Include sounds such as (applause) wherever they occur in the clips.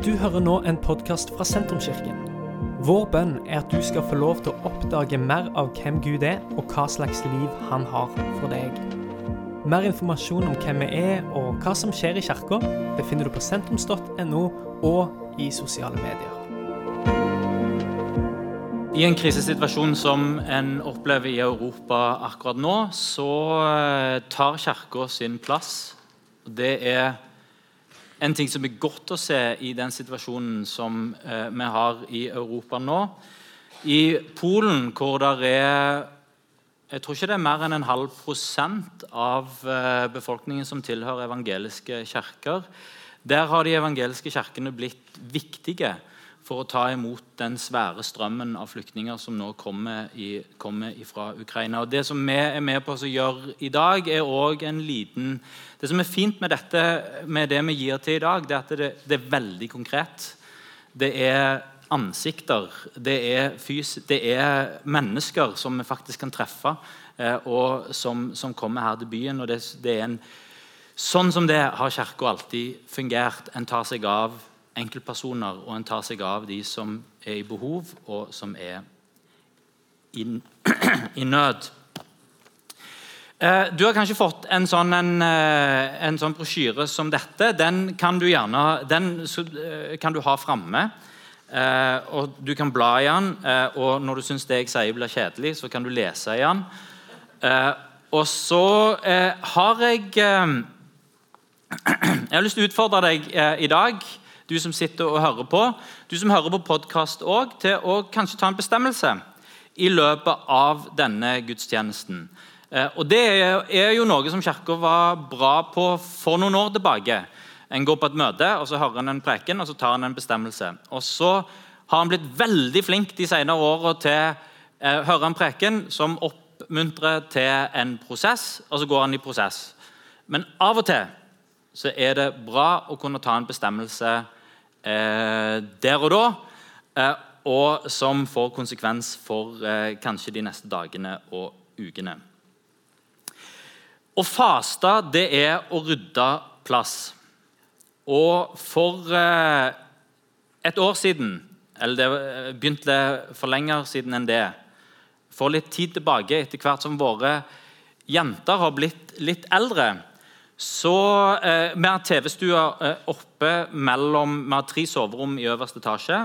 Du hører nå en podkast fra Sentrumskirken. Vår bønn er at du skal få lov til å oppdage mer av hvem Gud er, og hva slags liv han har for deg. Mer informasjon om hvem vi er og hva som skjer i kirka, befinner du på sentrums.no og i sosiale medier. I en krisesituasjon som en opplever i Europa akkurat nå, så eh, tar Kirka sin plass. Det er en ting som er godt å se i den situasjonen som eh, vi har i Europa nå. I Polen, hvor det er jeg tror ikke det er mer enn en halv prosent av eh, befolkningen som tilhører evangeliske kirker. Der har de evangeliske kirkene blitt viktige for å ta imot den svære strømmen av flyktninger som nå kommer, i, kommer fra Ukraina. Og Det som vi er med på å gjøre i dag, er også en liten Det som er fint med dette, med det vi gir til i dag, det er at det, det er veldig konkret. Det er ansikter, det er, det er mennesker som vi faktisk kan treffe, eh, og som, som, kommer her til byen. og det, det er en, Sånn som det har Kirka alltid fungert. En tar seg av enkeltpersoner, og en tar seg av de som er i behov, og som er i, (clears throat) i nød. Eh, du har kanskje fått en sånn, en, eh, en sånn brosjyre som dette. Den kan du gjerne den eh, kan du ha framme. og Du kan bla i den, og når du syns det jeg sier blir kjedelig, så kan du lese i den. og så har jeg (clears throat) Jeg har lyst til å utfordre deg i dag du som sitter og hører på, du som hører på podkast òg, til å kanskje ta en bestemmelse i løpet av denne gudstjenesten. Eh, og Det er jo noe som Kirka var bra på for noen år tilbake. En går på et møte, og så hører en en preken og så tar en en bestemmelse. Og Så har en blitt veldig flink de senere åra til å eh, høre en preken som oppmuntrer til en prosess, og så går han i prosess. Men av og til så er det bra å kunne ta en bestemmelse der og da, eh, og som får konsekvens for eh, kanskje de neste dagene og ukene. Å faste, det er å rydde plass. Og for eh, et år siden, eller det eh, begynte for lenger siden enn det For litt tid tilbake, etter hvert som våre jenter har blitt litt eldre, så eh, Vi har TV-stua eh, oppe mellom Vi har tre soverom i øverste etasje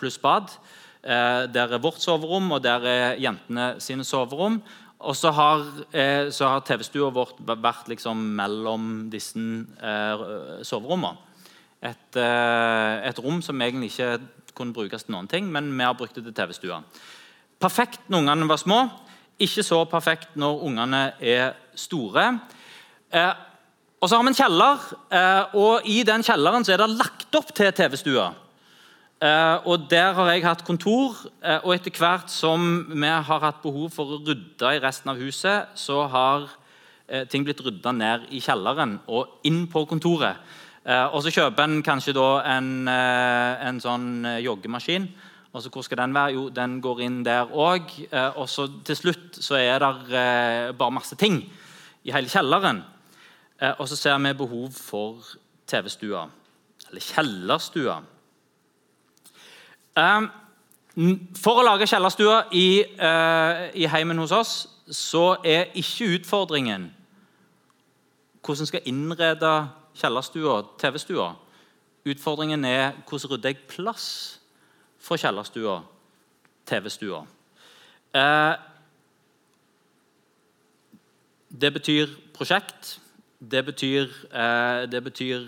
pluss bad. Eh, der er vårt soverom, og der er jentene sine soverom. Og så har, eh, har TV-stua vårt vært liksom mellom disse eh, soverommene. Et, eh, et, rom som egentlig ikke kunne brukes til noen ting, men vi har brukt det til TV-stua. Perfekt når ungene var små, ikke så perfekt når ungene er store. Eh, og så har vi en kjeller, eh, og i den kjelleren så er det lagt opp til TV-stua. Eh, og Der har jeg hatt kontor, eh, og etter hvert som vi har hatt behov for å rydde i resten av huset, så har ting blitt rydda ned i kjelleren og inn på kontoret. Og Så kjøper en kanskje da en, en sånn joggemaskin. Og så Hvor skal den være? Jo, den går inn der òg. Og så til slutt så er det bare masse ting i hele kjelleren. Eh, og så ser vi behov for TV-stua, eller kjellerstua. Ehm, for å lage kjellerstua i, eh, i heimen hos oss så er ikke utfordringen hvordan skal innrede kjellerstua, TV-stua. Utfordringen er hvordan rydder jeg plass for kjellerstua, TV-stua. Eh, det betyr prosjekt. Det betyr, eh, det, betyr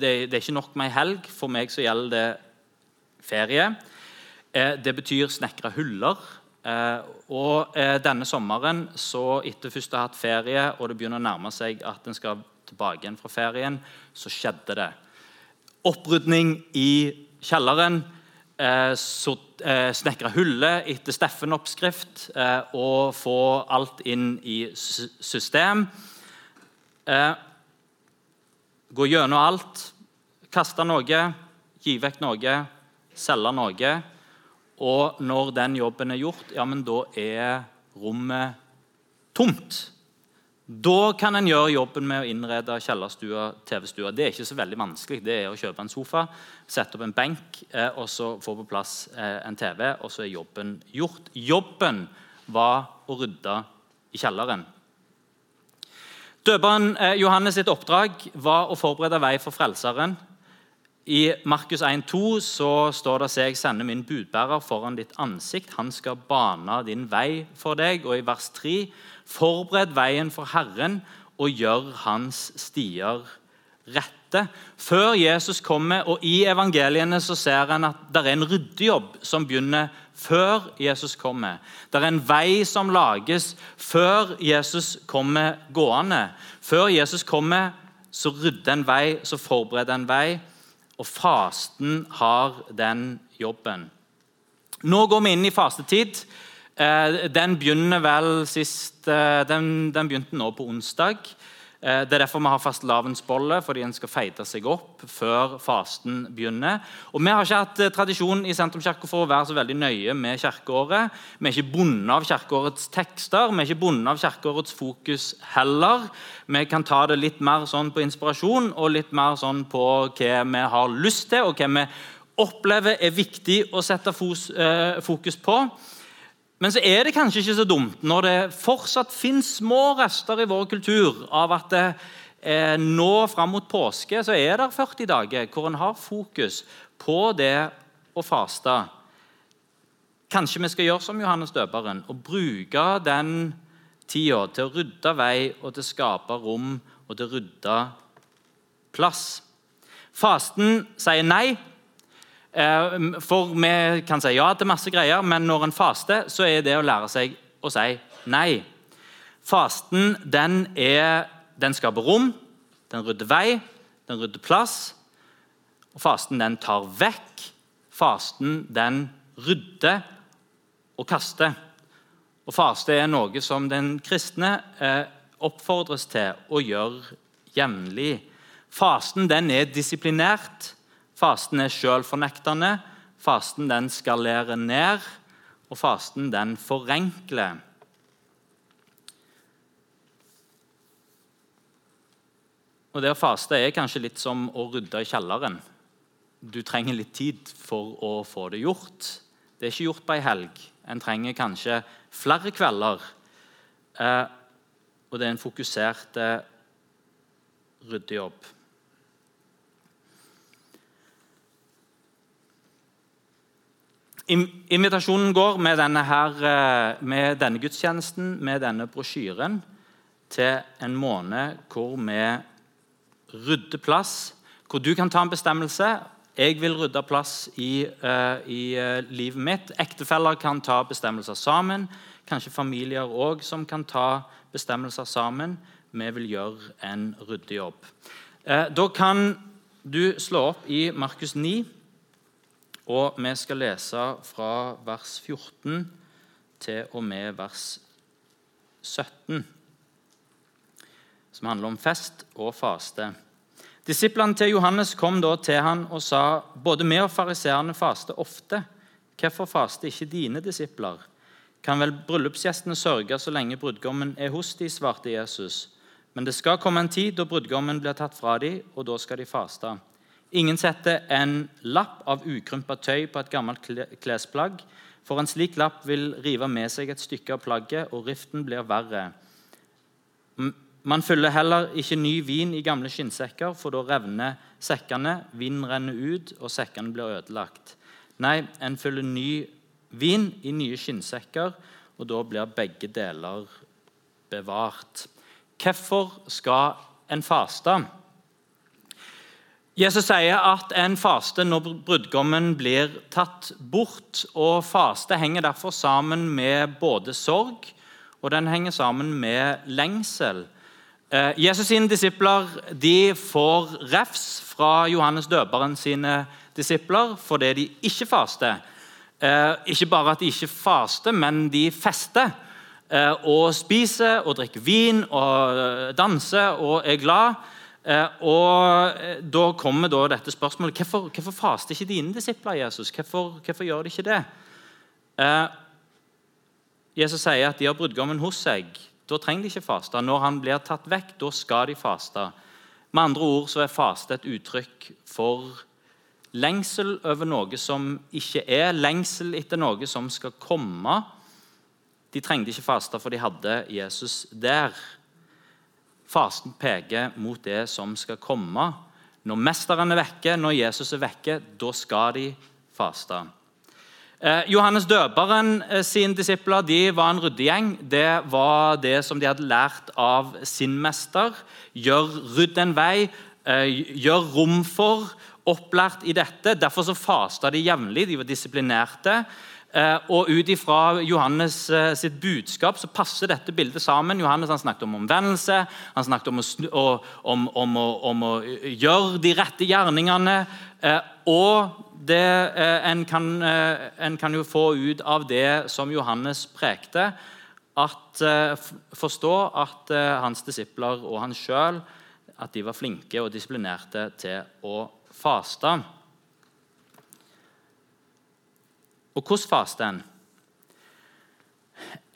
det, det, er ikke nok med ei helg. For meg så gjelder det ferie. Eh, det betyr snekre huller. Eh, og eh, denne sommeren, så etter først å ha hatt ferie, og det begynner å nærme seg at en skal tilbake igjen fra ferien, så skjedde det. Opprydning i kjelleren. Eh, så eh, snekre huller etter Steffen-oppskrift og få alt inn i system. Eh, gå gjennom alt, kaste noe, gi vekk noe, selge noe. Og når den jobben er gjort, ja, men da er rommet tomt. Da kan en gjøre jobben med å innrede kjellerstua, TV-stua. Det er ikke så veldig vanskelig. Det er å kjøpe en sofa, sette opp en benk eh, og så få på plass eh, en TV, og så er jobben gjort. Jobben var å rydde i kjelleren. Døperen eh, Johannes sitt oppdrag var å forberede vei for Frelseren. I Markus 1,2 så står det at jeg sender min budbærer foran ditt ansikt. Han skal bane din vei for deg. Og i vers 3 Forbered veien for Herren og gjør hans stier rette. Før Jesus kommer, og i evangeliene så ser en at det er en ryddejobb som begynner før Jesus kommer. Det er en vei som lages før Jesus kommer gående. Før Jesus kommer, så rydder en vei, så forbereder en vei. Og fasten har den jobben. Nå går vi inn i fastetid. Eh, den begynner vel sist eh, den, den, begynte nå på onsdag. Eh, det er derfor vi har fastelavnsbolle, fordi en skal feite seg opp før fasten begynner. Og Vi har ikke hatt tradisjon i Sentrumskirka for å være så veldig nøye med kirkeåret. Vi er ikke bundet av kirkeårets tekster, vi er ikke bundet av kirkeårets fokus heller. Vi kan ta det litt mer sånn på inspirasjon og litt mer sånn på hva vi har lyst til, og hva vi opplever er viktig å sette fokus på. Men så er det kanskje ikke så dumt når det fortsatt finnes små rester i vår kultur av at eh, nå fram mot påske så er det 40 dager hvor en har fokus på det å faste. Kanskje vi skal gjøre som Johannes døperen og bruke den tida til å rydde vei og til å skape rom og til å rydde plass. Fasten sier nei for vi kan si ja til masse greier, men når en faster, så er det å lære seg å si nei. Fasten den, er, den skaper rom, den rydder vei, den rydder plass. Og fasten den tar vekk. Fasten den rydder og kaster. Og faste er noe som den kristne eh, oppfordres til å gjøre jevnlig. Fasten den er disiplinert. Fasten er sjølfornektende. Fasten den skalerer ned, og fasten den forenkler. Og Det å faste er kanskje litt som å rydde i kjelleren. Du trenger litt tid for å få det gjort. Det er ikke gjort på ei helg. En trenger kanskje flere kvelder. Eh, og det er en fokusert eh, ryddejobb. Invitasjonen går med denne, her, eh, med denne gudstjenesten, med denne brosjyren, til en måned hvor vi rydder plass, hvor du kan ta en bestemmelse. Jeg vil rydde plass i, uh, i uh, livet mitt. Ektefeller kan ta bestemmelser sammen. Kanskje familier òg som kan ta bestemmelser sammen. Vi vil gjøre en ryddejobb. Uh, da kan du slå opp i Markus 9. Og vi skal lese fra vers 14 til og med vers 17, som handler om fest og faste. Disiplene til Johannes kom da til han og sa, både vi og fariseerne faster ofte. Hvorfor faster ikke dine disipler? Kan vel bryllupsgjestene sørge så lenge brudgommen er hos de, svarte Jesus. Men det skal komme en tid da brudgommen blir tatt fra dem, og da skal de faste. Ingen setter en lapp av ukrympa tøy på et gammelt klesplagg, for en slik lapp vil rive med seg et stykke av plagget, og riften blir verre. Man fyller heller ikke ny vin i gamle skinnsekker, for da revner sekkene, vinen renner ut, og sekkene blir ødelagt. Nei, en fyller ny vin i nye skinnsekker, og da blir begge deler bevart. Hvorfor skal en faste? Jesus sier at en faste når brudgommen blir tatt bort. og Faste henger derfor sammen med både sorg og den henger sammen med lengsel. Eh, Jesus' sine disipler de får refs fra Johannes døperen sine disipler fordi de ikke faster. Eh, ikke bare at de ikke faster, men de fester. Eh, og spiser og drikker vin og danser og er glad. Eh, og eh, Da kommer da dette spørsmålet hvorfor, hvorfor faster ikke dine disipler. Jesus? Hvorfor, hvorfor gjør de ikke det? Eh, Jesus sier at de har brudgommen hos seg. da trenger de ikke faste. Når han blir tatt vekk, da skal de faste. Med andre ord så er faste et uttrykk for lengsel over noe som ikke er, lengsel etter noe som skal komme. De trengte ikke faste, for de hadde Jesus der. Fasten peker mot det som skal komme. Når mesteren er vekke, når Jesus er vekke, da skal de faste. Eh, Johannes døperen eh, sine disipler de var en ryddegjeng. Det var det som de hadde lært av sin mester. Gjør rydd en vei, eh, gjør rom for. Opplært i dette. Derfor så fasta de jevnlig. De var disiplinerte. Eh, og Ut ifra Johannes eh, sitt budskap så passer dette bildet sammen. Johannes han snakket om omvendelse, han snakket om å, om, om, om å gjøre de rette gjerningene. Eh, og det, en, kan, en kan jo få ut av det som Johannes prekte, at forstå at hans disipler og han sjøl var flinke og disiplinerte til å faste. Og hvordan faster en?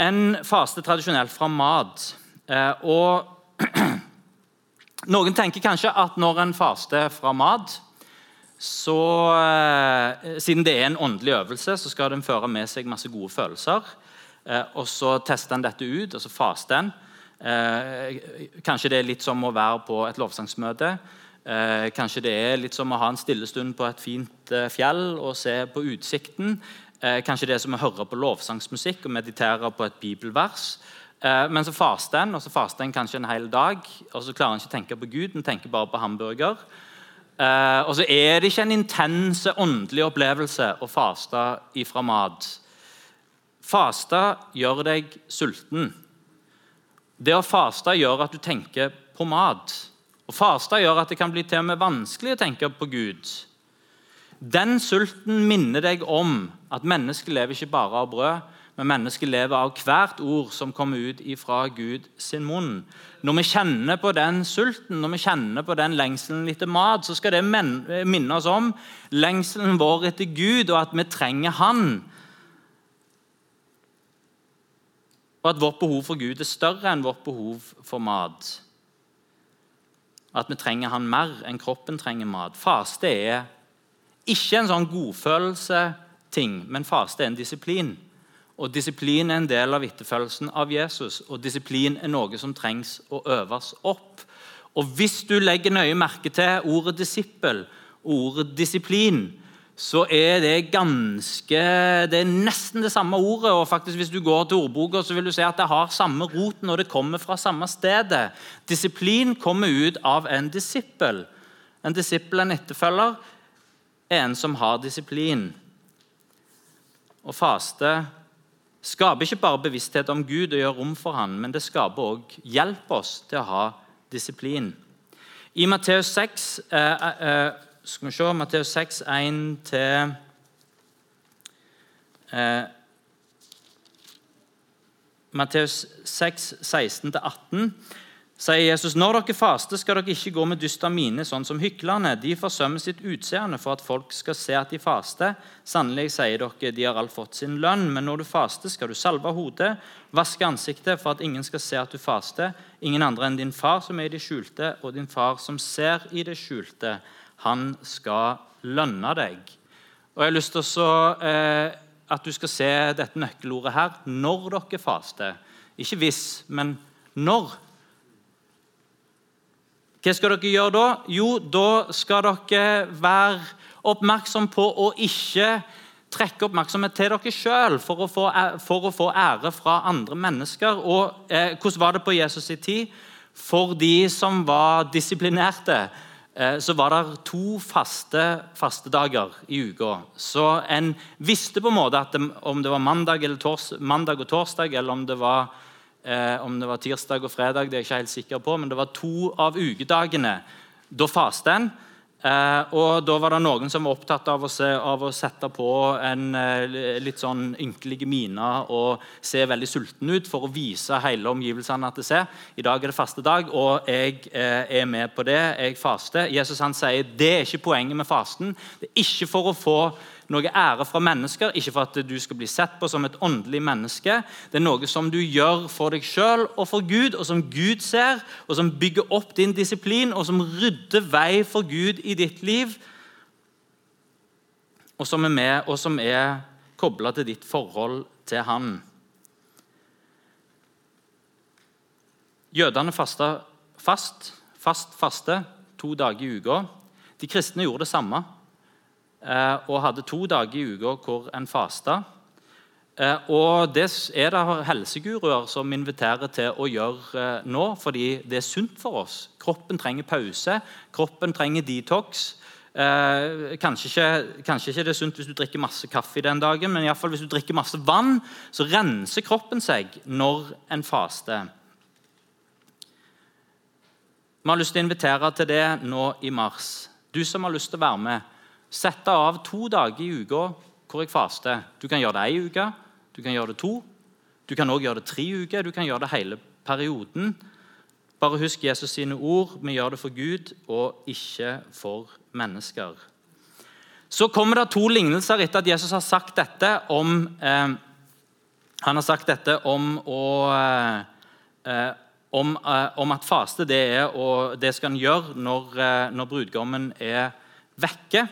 En faster tradisjonelt fra mat. Eh, og (clears throat) Noen tenker kanskje at når en faster fra mat, så, eh, siden det er en åndelig øvelse, så skal den føre med seg masse gode følelser. Eh, og Så tester en dette ut, og så faster en. Kanskje det er litt som å være på et lovsangsmøte. Kanskje det er litt som å ha en stillestund på et fint fjell og se på utsikten. Eh, kanskje det som å høre på lovsangsmusikk og meditere på et bibelvers. Eh, men så faster en, og så faster en kanskje en hel dag. Og så klarer en ikke å tenke på Gud, en tenker bare på hamburger. Eh, og så er det ikke en intense åndelig opplevelse å faste ifra mat. Faste gjør deg sulten. Det å faste gjør at du tenker på mat. Og Faste gjør at det kan bli til og med vanskelig å tenke på Gud. Den sulten minner deg om at mennesket lever ikke bare av brød, men mennesket lever av hvert ord som kommer ut fra Gud sin munn. Når vi kjenner på den sulten, når vi kjenner på den lengselen etter mat, så skal det minne oss om lengselen vår etter Gud, og at vi trenger Han. Og at vårt behov for Gud er større enn vårt behov for mat. At vi trenger Han mer enn kroppen trenger mat. Faste er ikke en sånn godfølelse-ting, men faste er en disiplin. Og Disiplin er en del av etterfølgelsen av Jesus, og disiplin er noe som trengs å øves opp. Og Hvis du legger nøye merke til ordet disippel ordet disiplin, så er det ganske Det er nesten det samme ordet. og faktisk Hvis du går til ordboka, så vil du se at det har samme roten, og det kommer fra samme stedet. Disiplin kommer ut av en disippel. En disippel, en etterfølger, en som har disiplin. Å faste skaper ikke bare bevissthet om Gud og gjør rom for ham, men det skaper òg hjelp oss til å ha disiplin. I Matteus 6, eh, eh, skal vi se, Matteus 6, 1 til eh, Matteus 6, 16-18 sier Jesus, når dere faster, skal dere ikke gå med dyster mine, sånn som hyklerne. De forsømmer sitt utseende for at folk skal se at de faster. Sannelig sier dere, de har alt fått sin lønn. Men når du faster, skal du salve hodet, vaske ansiktet, for at ingen skal se at du faster. Ingen andre enn din far som er i det skjulte, og din far som ser i det skjulte. Han skal lønne deg. Og Jeg har lyst til å, eh, at du skal se dette nøkkelordet her når dere faster. Ikke hvis, men når hva skal dere gjøre da? Jo, da skal dere være oppmerksom på å ikke trekke oppmerksomhet til dere sjøl for, for, å få ære fra andre mennesker. Og eh, Hvordan var det på Jesus' i tid? For de som var disiplinerte, eh, så var det to faste fastedager i uka. Så en visste på en måte at det, om det var mandag, tors, mandag og torsdag, eller om det var Eh, om det var tirsdag og fredag, det er jeg ikke helt sikker på, men det var to av ukedagene. Da fastet en. Eh, og da var det noen som var opptatt av å, se, av å sette på en eh, litt sånn ynkelig mine og se veldig sulten ut for å vise hele omgivelsene at det ser. I dag er det fastedag, og jeg er med på det. Jeg faster. Jesus han sier det er ikke poenget med fasten. Det er ikke for å få noe ære fra mennesker, ikke for at du skal bli sett på som et åndelig menneske. Det er noe som du gjør for deg sjøl og for Gud, og som Gud ser, og som bygger opp din disiplin, og som rydder vei for Gud i ditt liv, og som er med, og som er kobla til ditt forhold til Han. Jødene fasta fast, fast faste to dager i uka. De kristne gjorde det samme og hadde to dager i uka hvor en fasta. Eh, og Det er det helseguruer som inviterer til å gjøre eh, nå, fordi det er sunt for oss. Kroppen trenger pause, kroppen trenger detox. Eh, kanskje, ikke, kanskje, ikke, det er sunt hvis du drikker masse kaffe den dagen, men i fall hvis du drikker masse vann, så renser kroppen seg når en faster. Vi har lyst til å invitere til det nå i mars. Du som har lyst til å være med, sette av to dager i uka hvor jeg faster. Du kan gjøre det én uke, du kan gjøre det to, du kan også gjøre det tre uker, du kan gjøre det hele perioden. Bare husk Jesus sine ord. Vi gjør det for Gud og ikke for mennesker. Så kommer det to lignelser etter at Jesus har sagt dette om eh, Han har sagt dette om å eh, om, eh, om, at faste det, er, og det skal en gjøre når, eh, når, brudgommen er vekke.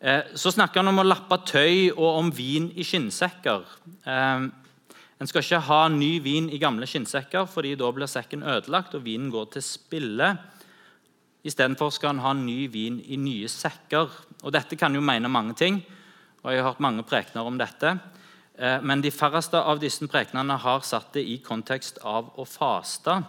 Eh, så snakker han om å lappe tøy og om vin i skinnsekker. En skal ikke ha ny vin i gamle skinnsekker, fordi da blir sekken ødelagt og vinen går til spille. Istedenfor skal en ha ny vin i nye sekker. Og Dette kan jo mene mange ting, og jeg har hørt mange prekener om dette. Eh, men de færreste av disse prekenene har satt det i kontekst av å faste.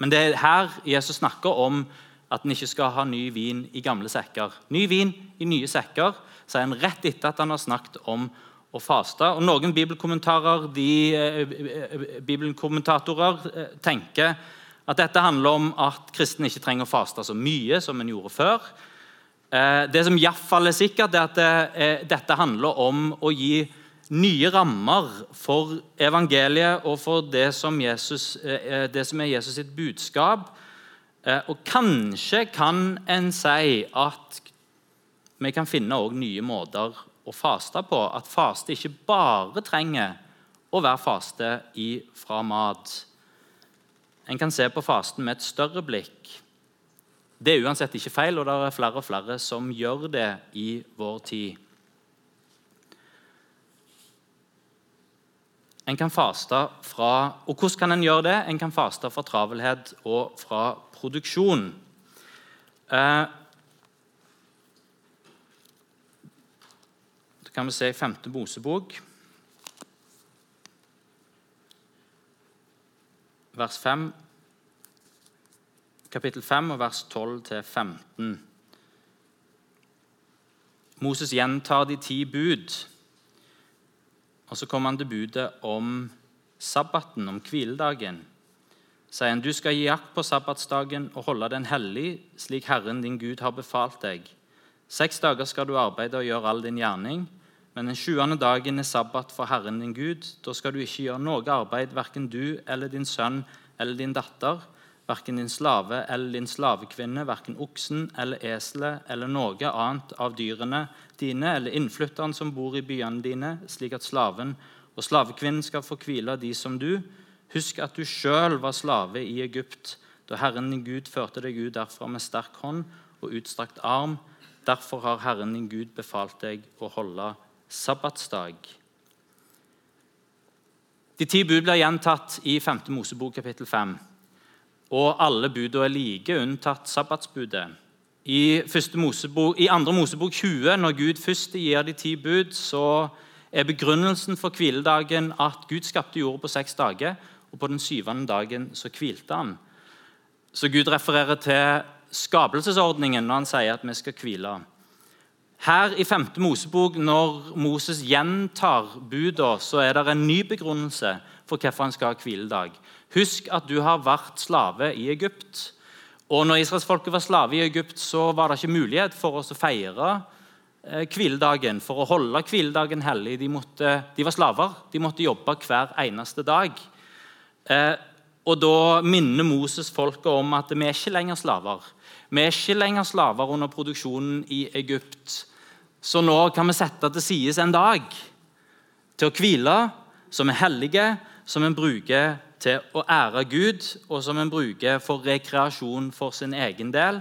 Men det er her Jesus snakker om at en ikke skal ha ny vin i gamle sekker. Ny vin i nye sekker, sier han rett etter at han har snakket om å faste. Og Noen bibelkommentarer, de, eh, bibelkommentatorer eh, tenker at dette handler om at kristne ikke trenger å faste så mye som en gjorde før. Det som iallfall er sikkert, er at dette handler om å gi nye rammer for evangeliet og for det som, Jesus, eh, det som er Jesus sitt budskap. Eh, og kanskje kan en si at vi kan finne nye måter å faste på. At faste ikke bare trenger å være faste fra mat. En kan se på fasten med et større blikk. Det er uansett ikke feil, og det er flere og flere som gjør det i vår tid. En kan faste fra Og hvordan kan en gjøre det? En kan faste fra travelhet og fra produksjon. Eh, det kan vi se i 5. Mosebok, vers 5, kapittel 5, og vers 12-15. Moses gjentar de ti bud. Og så kommer han til budet om sabbaten, om hviledagen. Sier han, du skal gi akt på sabbatsdagen og holde den hellig, slik Herren din Gud har befalt deg. Seks dager skal du arbeide og gjøre all din gjerning, men den sjuende dagen er sabbat for Herren din Gud. Da skal du ikke gjøre noe arbeid, verken du eller din sønn eller din datter, verken din slave eller din slavekvinne, verken oksen eller eselet eller noe annet av dyrene dine eller innflytteren som bor i byene dine, slik at slaven og slavekvinnen skal få hvile de som du. Husk at du sjøl var slave i Egypt, da Herren din Gud førte deg ut derfra med sterk hånd og utstrakt arm. Derfor har Herren din Gud befalt deg å holde sabbatsdag. De ti bud blir gjentatt i 5. Mosebok kapittel 5. Og alle budene er like, unntatt sabbatsbudet. I, Mosebok, I andre Mosebok 20, når Gud først gir de ti bud, så er begrunnelsen for hviledagen at Gud skapte jorda på seks dager, og på den syvende dagen så hvilte han. Så Gud refererer til skapelsesordningen når han sier at vi skal hvile. Her i 5. Mosebok, når Moses gjentar buda, så er det en ny begrunnelse for hvorfor han skal ha hviledag. Husk at du har vært slave i Egypt. Og når israelsfolket var slave i Egypt, så var det ikke mulighet for oss å feire eh, hviledagen, for å holde hviledagen hellig. De, måtte, de, var slaver. De måtte jobbe hver eneste dag. Eh, og Da minner Moses folket om at vi er ikke lenger slaver. Vi er ikke lenger slaver under produksjonen i Egypt. Så nå kan vi sette til side en dag til å hvile, som er hellige, som en bruker til å ære Gud, og som en bruker for rekreasjon for sin egen del.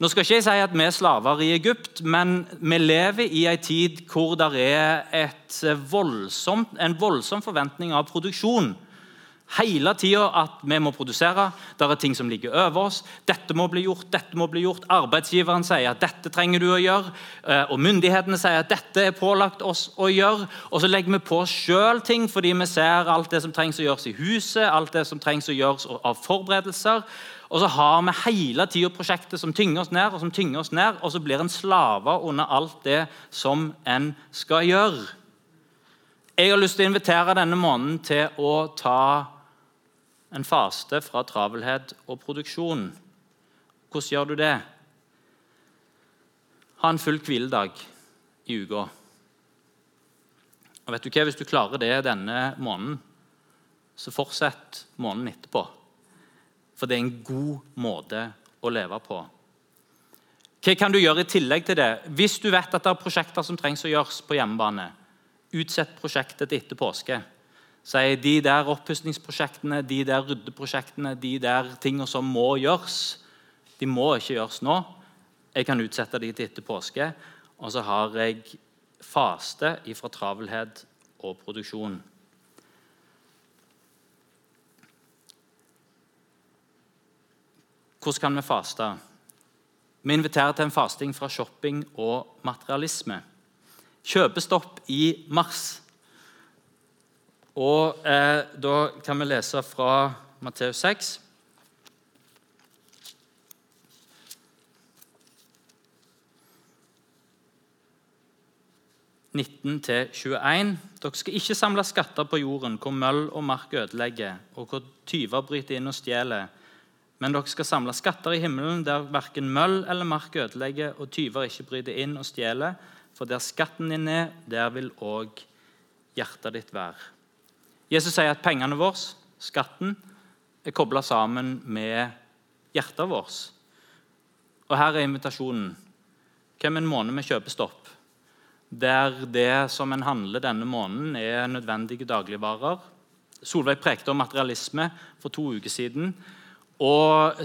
Nå skal ikke jeg si at vi er slaver i Egypt, men vi lever i en tid hvor det er voldsomt, en voldsom forventning av produksjon hele tida at vi må produsere. Det er ting som ligger over oss. Dette må bli gjort, dette må bli gjort. Arbeidsgiveren sier at dette trenger du å gjøre. Eh, og myndighetene sier at dette er pålagt oss å gjøre. Og så legger vi på sjøl ting fordi vi ser alt det som trengs å gjøres i huset, alt det som trengs å gjøres av forberedelser. Og så har vi hele tida prosjektet som tynger oss ned, og som tynger oss ned, og så blir en slave under alt det som en skal gjøre. Jeg har lyst til å invitere denne måneden til å ta en faste fra travelhet og produksjon. Hvordan gjør du det? Ha en full hviledag i uka. Og vet du hva? Hvis du klarer det denne måneden, så fortsett måneden etterpå. For det er en god måte å leve på. Hva kan du gjøre i tillegg til det? Hvis du vet at det er prosjekter som trengs å gjøres på hjemmebane, utsett prosjektet til etter påske sier de der oppussingsprosjektene, de der ryddeprosjektene, de der tingene som må gjøres, de må ikke gjøres nå. Jeg kan utsette de til etter påske. Og så har jeg faste ifra travelhet og produksjon. Hvordan kan vi faste? Vi inviterer til en fasting fra shopping og materialisme. Kjøpestopp i mars. Og eh, Da kan vi lese fra Matteus 6. til 21. Dere skal ikke samle skatter på jorden, hvor møll og mark ødelegger, og hvor tyver bryter inn og stjeler. Men dere skal samle skatter i himmelen, der verken møll eller mark ødelegger, og tyver ikke bryter inn og stjeler. For der skatten din er, der vil òg hjertet ditt være. Jesus sier at pengene våre, skatten, er kobla sammen med hjertet vårt. Og her er invitasjonen. Hvem en måned med kjøpestopp? Der det som en handler denne måneden, er nødvendige dagligvarer. Solveig prekte om materialisme for to uker siden. Og,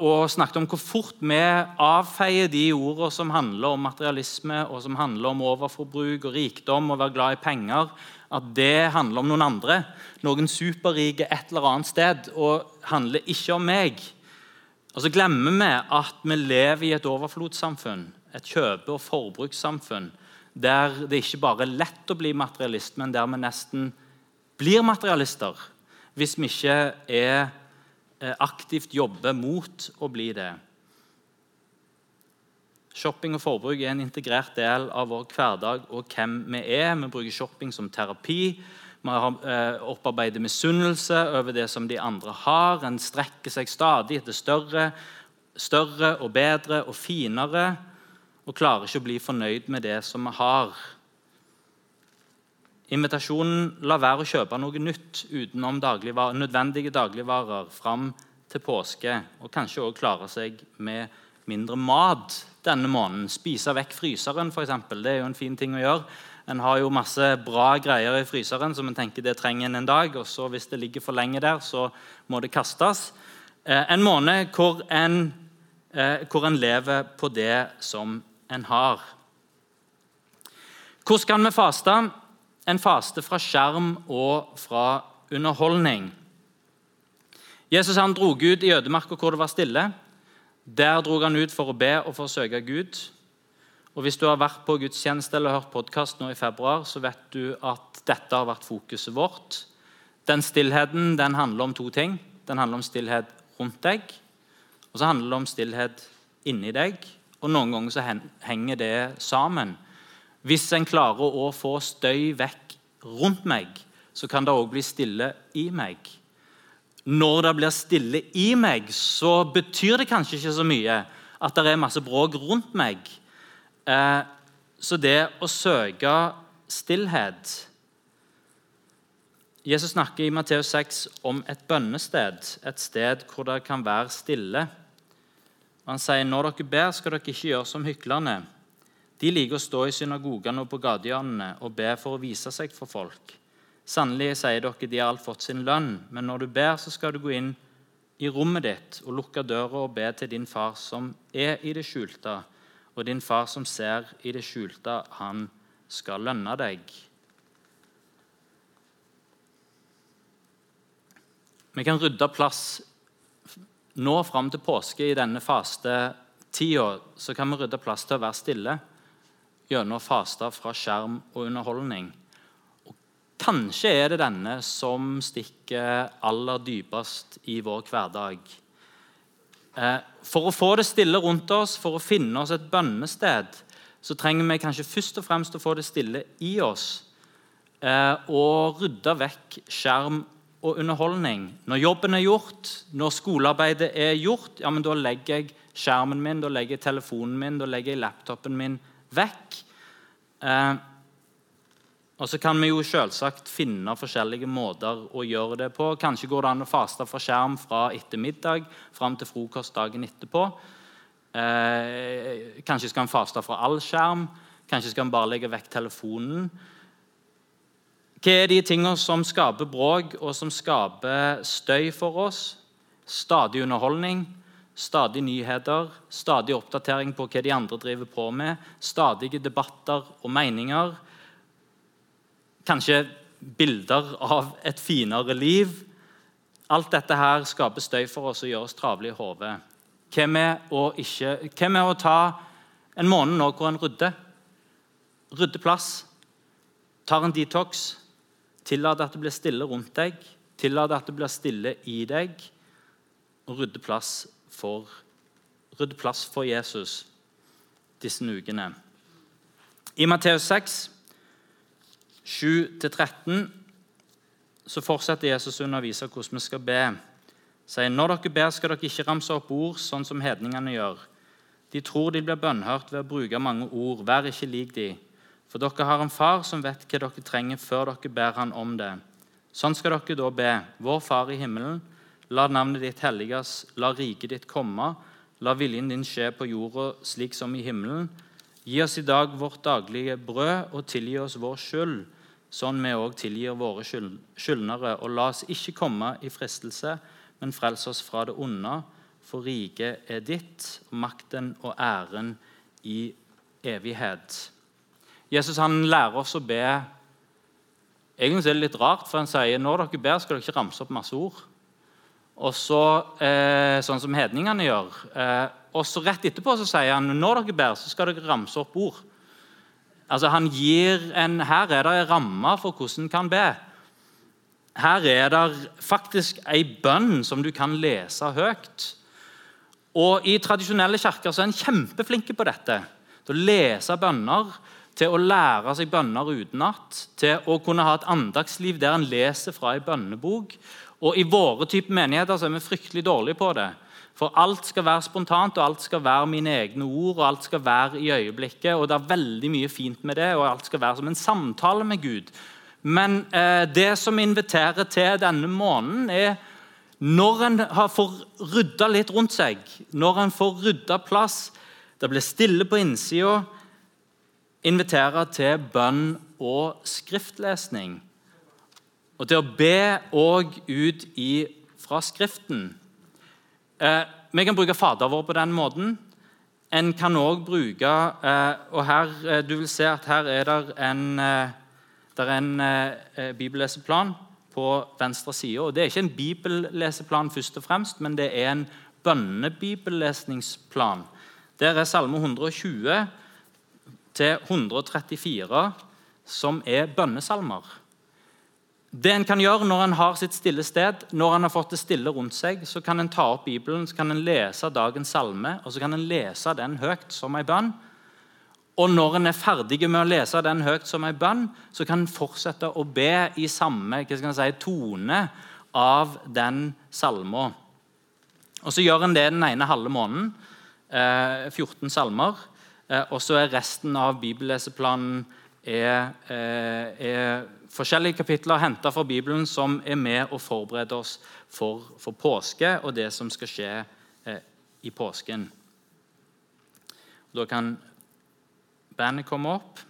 og, snakket om hvor fort vi avfeier de ordene som handler om materialisme, og som handler om overforbruk og rikdom og være glad i penger, at det handler om noen andre, noen superrike et eller annet sted, og handler ikke om meg. Og så glemmer vi at vi lever i et overflodssamfunn, et kjøpe- og forbrukssamfunn, der det ikke bare er lett å bli materialist, men der vi nesten blir materialister hvis vi ikke er eh, aktivt jobber mot å bli det. Shopping og forbruk er en integrert del av vår hverdag og hvem vi er. Vi bruker shopping som terapi. Vi eh, opparbeidet misunnelse over det som de andre har. En strekker seg stadig etter større, større og bedre og finere og klarer ikke å bli fornøyd med det som vi har. Invitasjonen la være å kjøpe noe nytt utenom dagligvarer, nødvendige dagligvarer fram til påske, og kanskje også klare seg med mindre mat denne måneden. Spise vekk fryseren, f.eks. Det er jo en fin ting å gjøre. En har jo masse bra greier i fryseren som en tenker det trenger en en dag. og så Hvis det ligger for lenge der, så må det kastes. Eh, en måned hvor en, eh, hvor en lever på det som en har. Hvordan kan vi faste? En faste fra skjerm og fra underholdning. Jesus han drog ut i ødemarka hvor det var stille. Der dro han ut for å be og for å søke Gud. Og Hvis du har vært på gudstjeneste eller hørt podkast nå i februar, så vet du at dette har vært fokuset vårt. Den stillheten den handler om to ting. Den handler om stillhet rundt deg, og så handler det om stillhet inni deg. Og Noen ganger så henger det sammen. Hvis en klarer å få støy vekk rundt meg, så kan det òg bli stille i meg når det blir stille i meg, så betyr det kanskje ikke så mye at det er masse bråk rundt meg. Eh, så det å søke stillhet Jesus snakker i Matteus 6 om et bønnested, et sted hvor det kan være stille. Han sier når dere ber, skal dere ikke gjøre som hyklerne. De liker å stå i synagogene og på gatehjørnene og be for å vise seg for folk. Sannelig sier dere, de har alt fått sin lønn, men når du ber, så skal du gå inn i rommet ditt og lukke døra og be til din far som er i det skjulte, og din far som ser i det skjulte, han skal lønne deg. Vi kan rydde plass nå fram til påske i denne fastetida. Så kan vi rydde plass til å være stille gjennom å faste fra skjerm og underholdning. Kanskje er det denne som stikker aller dypest i vår hverdag. Eh, for å få det stille rundt oss, for å finne oss et bønnested, så trenger vi kanskje først og fremst å få det stille i oss. Eh, og rydde vekk skjerm og underholdning. Når jobben er gjort, når skolearbeidet er gjort, ja, men da legger jeg skjermen min, da legger jeg telefonen min, da legger jeg laptopen min vekk. Eh, og så kan vi jo selvsagt finne forskjellige måter å gjøre det på. Kanskje går det an å faste fra skjerm fra ettermiddag fram til frokost dagen etterpå. Eh, kanskje skal en faste fra all skjerm. Kanskje skal en bare legge vekk telefonen. Hva er de tingene som skaper bråk og som skaper støy for oss? Stadig underholdning, stadig nyheter, stadig oppdatering på hva de andre driver på med, stadige debatter og meninger. Kanskje bilder av et finere liv. Alt dette her skaper støy for oss og gjør oss travle i hodet. Hva med å, ta en måned nå hvor en rydder? Rydder plass. Tar en detox tillater at det blir stille rundt deg, tillater at det blir stille i deg, og rydder plass for, rydde plass for Jesus disse ukene. I Matteus 6, 7-13, så fortsetter Jesus å undervise hvordan vi skal be. Sier, når dere ber, skal dere ikke ramse opp ord sånn som hedningene gjør. De tror de blir bønnhørt ved å bruke mange ord. Vær ikke lik de. For dere har en far som vet hva dere trenger, før dere ber han om det. Sånn skal dere da be. Vår Far i himmelen. La navnet ditt helliges, la riket ditt komme. La viljen din skje på jorda slik som i himmelen. Gi oss i dag vårt daglige brød, og tilgi oss vår skyld, sånn vi òg tilgir våre skyldnere. Og la oss ikke komme i fristelse, men frels oss fra det onde. For riket er ditt, makten og æren i evighet. Jesus han lærer oss å be Egentlig er det litt rart, for han sier når dere ber, skal dere ikke ramse opp masse ord. Og så, eh, Sånn som hedningene gjør. Eh, og så Rett etterpå så sier han når dere ber, så skal dere ramse opp ord. Altså han gir en, Her er det en ramme for hvordan en kan be. Her er det faktisk ei bønn som du kan lese høyt. Og I tradisjonelle kirker så er en kjempeflinke på dette. Til å lese bønner til å lære seg bønner utenat, til å kunne ha et andagsliv der en leser fra en bønnebok. Og I våre type menigheter så er vi fryktelig dårlige på det. For alt skal være spontant, og alt skal være mine egne ord, og alt skal være i øyeblikket. og Det er veldig mye fint med det, og alt skal være som en samtale med Gud. Men eh, det som inviterer til denne måneden, er når en får rydda litt rundt seg, når en får rydda plass, det blir stille på innsida, invitere til bønn og skriftlesning. Og til å be òg ut i, fra Skriften. Eh, vi kan bruke Fader vår på den måten. En kan òg bruke eh, og her, eh, Du vil se at her er det en, eh, der er en eh, bibelleseplan på venstre side. Det er ikke en bibelleseplan, først og fremst, men det er en bønnebibellesningsplan. Der er Salme 120 til 134 som er bønnesalmer. Det en kan gjøre Når en har sitt stille sted, når en har fått det stille rundt seg, så kan en ta opp Bibelen så kan en lese dagens salme og så kan en lese den høyt som en bønn. Og når en er ferdig med å lese den høyt som en bønn, så kan en fortsette å be i samme si, tone av den salma. Og Så gjør en det den ene halve måneden. Eh, 14 salmer. Eh, og så er resten av bibelleseplanen er, eh, er forskjellige kapitler henta fra Bibelen som er med og forbereder oss for, for, påske og det som skal skje eh, i påsken. Da kan bandet komme opp.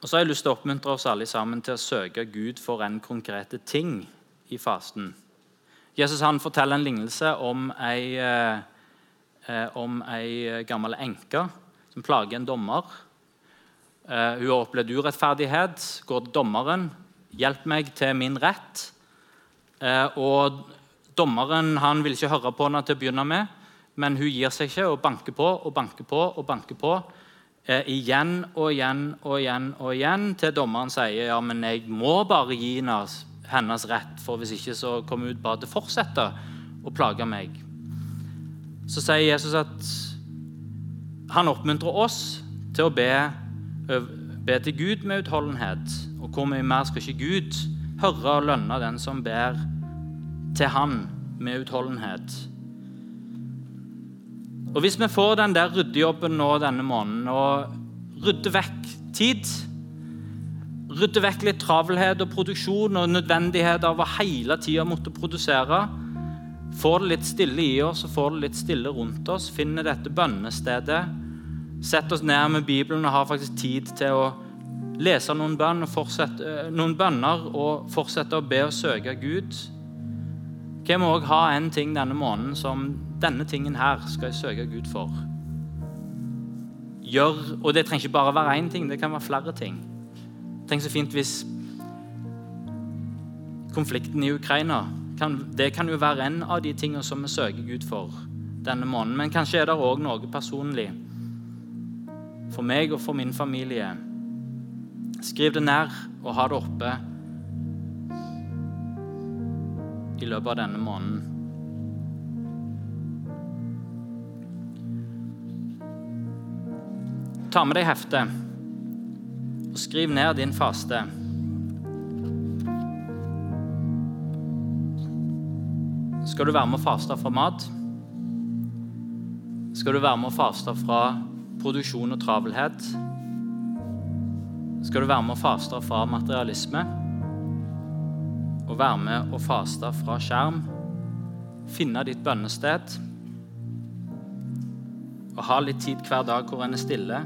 Og så har jeg lyst til å oppmuntre oss alle sammen til å søke Gud for en konkrete ting i fasten. Jesus han forteller en lignelse om ei, eh, eh om ei gammel enke som plager en dommer. Eh, hun har opplevd urettferdighet, går til dommeren. 'Hjelp meg til min rett.' Eh, og Dommeren han vil ikke høre på henne til å begynne med, men hun gir seg ikke og banker på og banker på. og banker på eh, igjen og igjen og igjen og igjen til dommeren sier ja, men jeg må bare gi hennes, hennes rett, for hvis ikke så kommer hun bare til å fortsette å plage meg. Så sier Jesus at han oppmuntrer oss til å be, be til Gud med utholdenhet. Og hvor mye mer skal ikke Gud høre og lønne den som ber til Han med utholdenhet? Og Hvis vi får den der ryddejobben nå denne måneden og rydder vekk tid Rydder vekk litt travelhet og produksjon og nødvendighet av å hele tida måtte produsere Får det litt stille i oss og får det litt stille rundt oss, finner dette bønnestedet, setter oss ned med Bibelen og har faktisk tid til å lese noen, bønn eh, noen bønner og fortsette å be og søke Gud. Kan vi òg ha en ting denne måneden som denne tingen her skal jeg søke Gud for. Gjør, og det trenger ikke bare være én ting, det kan være flere ting. Tenk så fint hvis konflikten i Ukraina kan, Det kan jo være en av de tingene som vi søker Gud for denne måneden. Men kanskje er det òg noe personlig for meg og for min familie. Skriv det ned og ha det oppe i løpet av denne måneden. Ta med deg heftet og skriv ned din faste. Skal du være med å faste fra mat? Skal du være med å faste fra produksjon og travelhet? Skal du være med å faste fra materialisme? Og være med å faste fra skjerm? Finne ditt bønnested? Og ha litt tid hver dag hvor en er stille?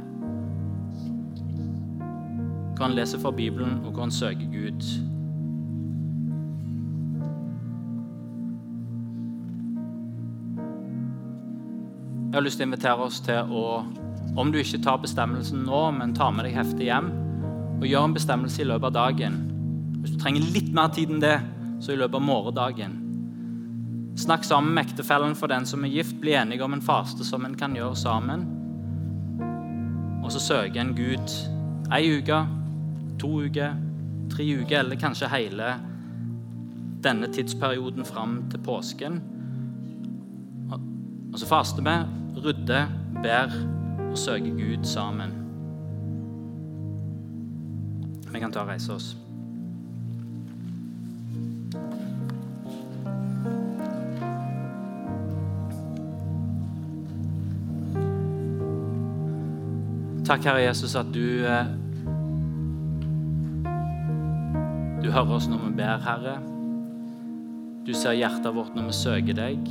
Hvor han leser fra Bibelen, og hvor han søker Gud. Jeg har lyst til å invitere oss til å, om du ikke tar bestemmelsen nå, men tar med deg heftet hjem, og gjør en bestemmelse i løpet av dagen. Hvis du trenger litt mer tid enn det, så i løpet av morgendagen. Snakk sammen med ektefellen for den som er gift. Bli enige om en faste som en kan gjøre sammen. Og så søker en Gud ei uke, to uker, tre uker eller kanskje hele denne tidsperioden fram til påsken. Og så faster vi, rydder, ber og søker Gud sammen. Vi kan ta og reise oss. Takk, Herre Jesus, at du hører oss når vi ber, Herre. Du ser hjertet vårt når vi søker deg.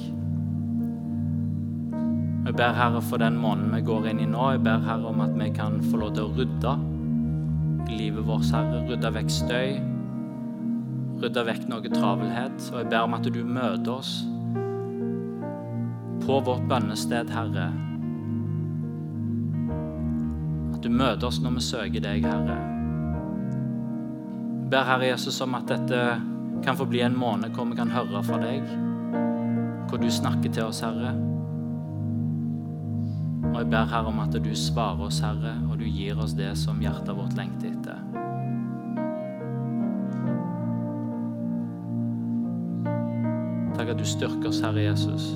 Jeg ber Herre for den måneden vi går inn i nå. Jeg ber Herre om at vi kan få lov til å rydde livet vårt, Herre. Rydde vekk støy. Rydde vekk noe travelhet. Og jeg ber om at du møter oss på vårt bønnested, Herre. At du møter oss når vi søker deg, Herre ber Herre Jesus om at dette kan få bli en måned hvor vi kan høre fra deg, hvor du snakker til oss, Herre. Og jeg ber Herre om at du svarer oss, Herre, og du gir oss det som hjertet vårt lengter etter. Takk at du styrker oss, Herre Jesus.